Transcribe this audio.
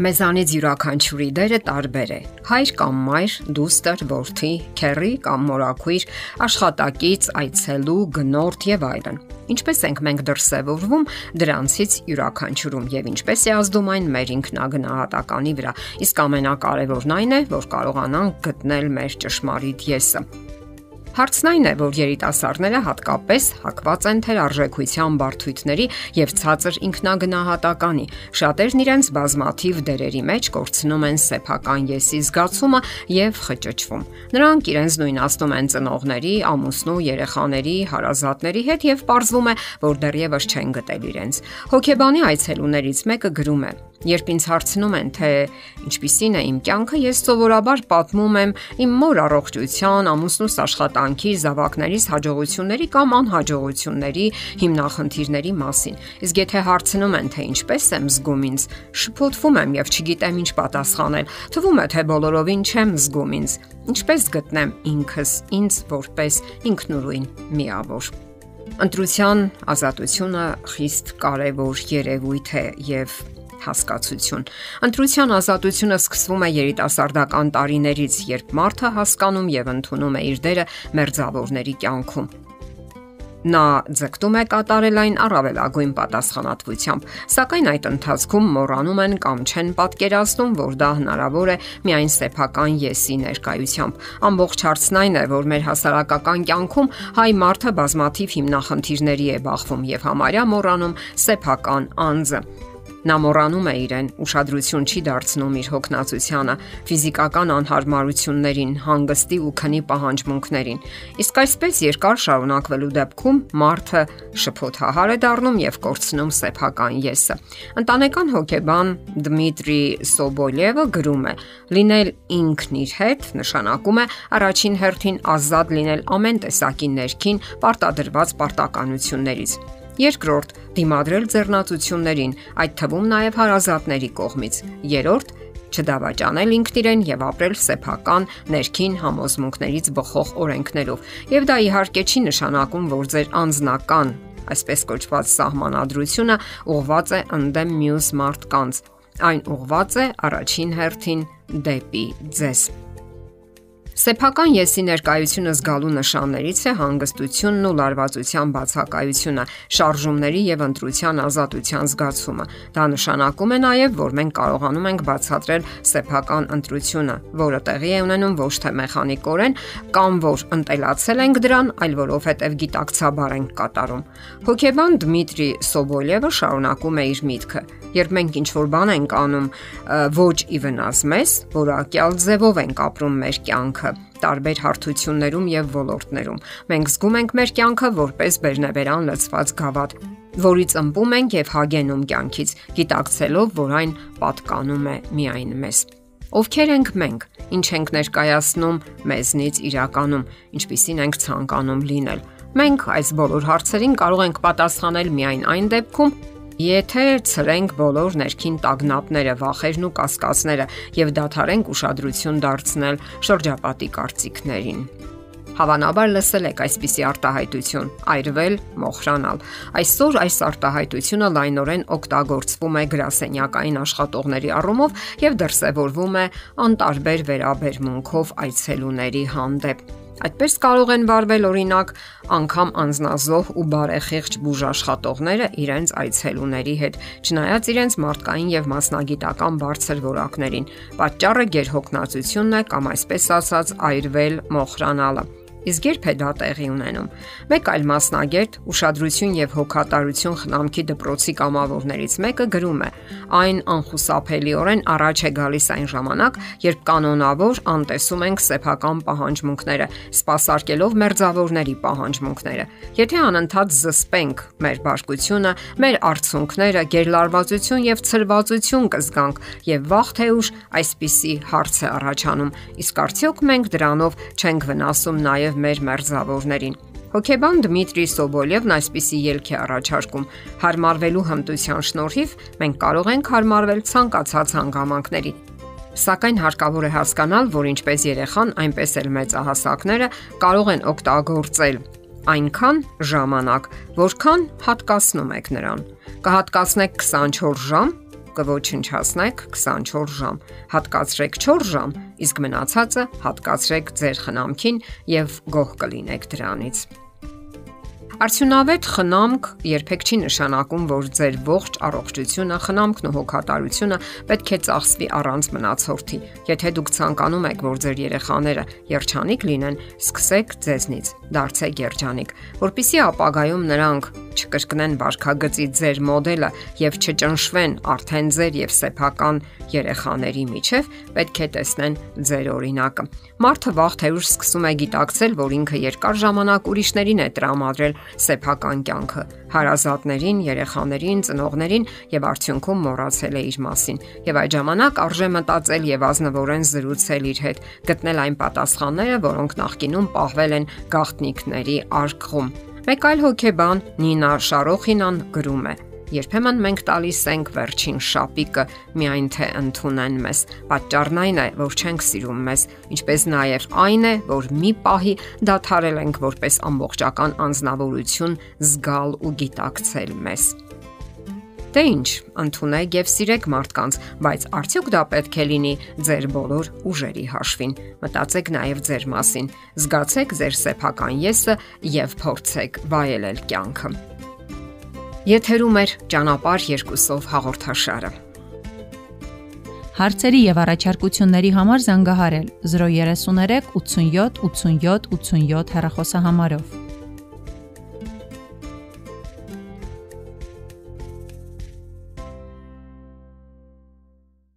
Մեզանից յուրաքանչյուրի դերը տարբեր է։ Հայր կամ մայր, դուստր, որդի, քեռի կամ մորաքույր, աշխատակից, այցելու, գնորդ եւ այլն։ Ինչպես ենք մենք դրսևորվում դրանցից յուրաքանչյուրում եւ ինչպես է ազդում այն մեր ինքնագնահատականի վրա։ Իսկ ամենակարևորն այն է, որ կարողանանք գտնել մեր ճշմարիտ եսը։ Հարցն այն է, որ երիտասարդները հատկապես հակված են թերարժեքության բարդույթների եւ ցածր ինքնագնահատականի։ Շատերն իրենց բազմաթիվ դերերի մեջ կորցնում են սեփական եսի զգացումը եւ խճճվում։ Նրանք իրենց նույնացնում են ծնողների, ամուսնու, երեխաների, հարազատների հետ եւ ողրվում է, որ դեռևս չեն գտել իրենց։ Հոգեբանի այցելուներից մեկը գրում է. Երբ ինձ հարցնում են, թե ինչպիսին է իմ կյանքը, ես սովորաբար պատմում եմ իմ մոր առողջության, ամուսնուս աշխատանքի, զավակներիս հաջողությունների կամ անհաջողությունների, հիմնախնդիրների մասին։ Իսկ եթե հարցնում են, թե ինչպես եմ զգում ինձ, շփոթվում եմ եւ չգիտեմ ինչ պատասխանել։ Թվում է, թե բոլորովին չեմ զգում ինձ։ Ինչպես գտնեմ ինքս ինձ որպես ինքնուրույն միավոր։ Ընտրության ազատությունը խիստ կարևոր երևույթ է եւ հասկացություն։ Ընտրության ազատությունը սկսվում է երիտասարդական տարիներից, երբ մարդը հասկանում եւ ընդունում է իր դերը մերձավորների կյանքում։ Նա ձգտում է կատարել այն առավելագույն պատասխանատվությամբ, սակայն այդ ընթացքում մոռանում են կամ չեն պատկերացնում, որ դա հնարավոր է միայն սեփական եսի ներկայությամբ։ Ամբողջ հարցն այն է, որ մեր հասարակական կյանքում հայ մարդը բազմաթիվ հիմնախնդիրների է բախվում եւ համարյա մոռանում սեփական անձը։ Նա մոռանում է իրեն, ուշադրություն չի դարձնում իր հոգնածությանը, ֆիզիկական անհարմարություններին, հանգստի ու քնի պահանջմունքներին։ Իսկ այսպես երկար շարունակվելու դեպքում մարդը շփոթահար է դառնում եւ կորցնում սեփական եսը։ Ընտանեկան հոգեբան Դմիտրի Սոբոլևը գրում է. լինել ինքն իր հետ նշանակում է առաջին հերթին ազատ լինել ամեն տեսակի ներքին պարտադրված պարտականություններից Երկրորդ՝ դիմադրել ձեռնացություններին, այդ թվում նաև հարազատների կողմից։ Երրորդ՝ չդավաճանել ինքնիրեն եւ ապրել սեփական ներքին համոզմունքներից բխող օրենքներով։ Եվ դա իհարկե չի նշանակում, որ ձեր անձնական, այսպես կոչված սահմանադրությունը ուղված է ընդդեմ մյուս մարդկանց։ Այն ուղված է առաջին հերթին դեպի ձեզ։ Սեփական եսի ներկայությունը զգալու նշաններից է հանգստությունն ու լարվածության բացակայությունը, շարժումների եւ ընտրության ազատության զգացումը։ Դա նշանակում է նաեւ, որ մենք կարողանում ենք բացատրել սեփական ընտրությունը, որը տեղի է ունենում ոչ թե մեխանիկորեն կամ որ ընտելացել ենք դրան, այլ որովհետեւ գիտակցաբար ենք կատարում։ Հոկեբան Դմիտրի Սոբոլևը շարունակում է իր միտքը. Երբ մենք ինչ որ բան ենք անում, ոչ ի վնաս մեզ, որակյալ ձևով ենք ապրում մեր կյանքը տարբեր հարթություններում եւ ոլորտներում։ Մենք զգում ենք մեր կյանքը որպես բերնեբերան լցված գավաթ, որից ըմբում ենք եւ հագենում կյանքից, գիտակցելով, որ այն պատկանում է միայն մեզ։ Ովքեր ենք մենք, ինչ ենք ներկայացնում մեզնից իրականում, ինչպիսին ենք ցանկանում լինել։ Մենք այս բոլոր հարցերին կարող ենք պատասխանել միայն այն դեպքում, Եթե ցրենք բոլոր ներքին տագնապները, վախերն ու կասկածները եւ դադարենք ուշադրություն դարձնել շրջապատի կարծիքներին։ Հավանաբար լսել եք այսպիսի արտահայտություն՝ այրվել, մոխրանալ։ Այսօր այս արտահայտությունը լայնորեն օգտագործվում է գրասենյակային աշխատողների առումով եւ դրսևորվում է անտարբեր վերաբերմունքով այցելուների հանդեպ։ Այդպես կարող են վարվել օրինակ անգամ անznազող ու բարեխիղճ բուժաշխատողները իրենց այցելուների հետ, չնայած իրենց մարդկային եւ մասնագիտական բարձր որակներին։ Պատճառը գերհոգնածությունն է կամ այսպես ասած այրվել մոխրանալը։ Իսկ երբ է դա տեղի ունենում։ Մեկ այլ մասնագետ՝ ուշադրություն եւ հոգատարություն խնամքի դպրոցի կամավորներից մեկը գրում է. այն անխուսափելիորեն առաջ է գալիս այն ժամանակ, երբ կանոնավոր անտեսում ենք սեփական պահանջմունքները, սпасարկելով մերձավորների պահանջմունքները։ Եթե անընդհատ զսպենք մեր բարկությունը, մեր արցունքները, գերլարվածություն եւ ցրվածություն կզգանք եւ վաղ թե ուշ այսպիսի հարց է առաջանում։ Իսկ արդյոք մենք դրանով չենք վնասում նաեւ եւ մեր մերձավորներին։ Հոկեբան Դմիտրի Սոբոլևն այսպիսի ելք է առաջարկում. հարմարվելու հմտության շնորհիվ մենք կարող ենք հարմարվել ցանկացած հանգամանքների։ Սակայն հարկավոր է հասկանալ, որ ինչպես երեխան, այնպես էլ մեծահասակները կարող են օգտագործել այնքան ժամանակ, որքան հատկացնում եք նրան։ Կհատկացնեք 24 ժամ, կոչնչացնեք 24 ժամ։ Հատկացրեք 4 ժամ, իսկ մնացածը հատկացրեք ձեր խնամքին եւ գոհ կլինեք դրանից։ Արդյունավետ խնամք երբեք չի նշանակում, որ ձեր ողջ առողջությունը, խնամքն ու հոգատարությունը պետք է ծախսվի առանց մնացորդի։ Եթե դուք ցանկանում եք, որ ձեր երեխաները երջանիկ լինեն, սկսեք ձեզնից։ Դարձեք երջանիկ, որpիսի ապագայում նրանք չկրկնեն վարքագծի ձեր մոդելը եւ չճնշվեն արդեն ձեր եւ սեփական երեխաների միջև, պետք է տեսնեն ձեր օրինակը։ Մարդը վաղ թե ուշ սկսում է գիտակցել, որ ինքը երկար ժամանակ ուրիշներին է տրամադրել սեփական կյանքը, հարազատներին, երեխաներին, ծնողներին եւ արդյունքում մոռացել է իր մասին։ Եվ այդ ժամանակ արժե մտածել եւ ազնվորեն զրուցել իր հետ, գտնել այն պատասխանները, որոնք նախկինում պահվել են գաղտնիքների արկղում։ Մեկ այլ հոգեբան Նինա Շարոխինան գրում է. Երբեմն մենք տալիս ենք վերջին շապիկը, միայն թե ընդունեն մեզ։ Պատճառն այն է, որ չենք սիրում մեզ, ինչպես նաև այն է, որ մի պահի դադարել ենք որպես ամբողջական անznավորություն զգալ ու գիտակցել մեզ։ Դե ինչ, ընդունեք եւ սիրեք մարդկանց, բայց արդյոք դա պետք է լինի ձեր բոլոր ուժերի հաշվին։ Մտածեք նաեւ ձեր մասին, զգացեք ձեր սեփական եսը եւ փորձեք վայելել կյանքը։ Եթերում է ճանապարհ երկուսով հաղորդաշարը։ Հարցերի եւ առաջարկությունների համար զանգահարել 033 87 87 87 հեռախոսահամարով։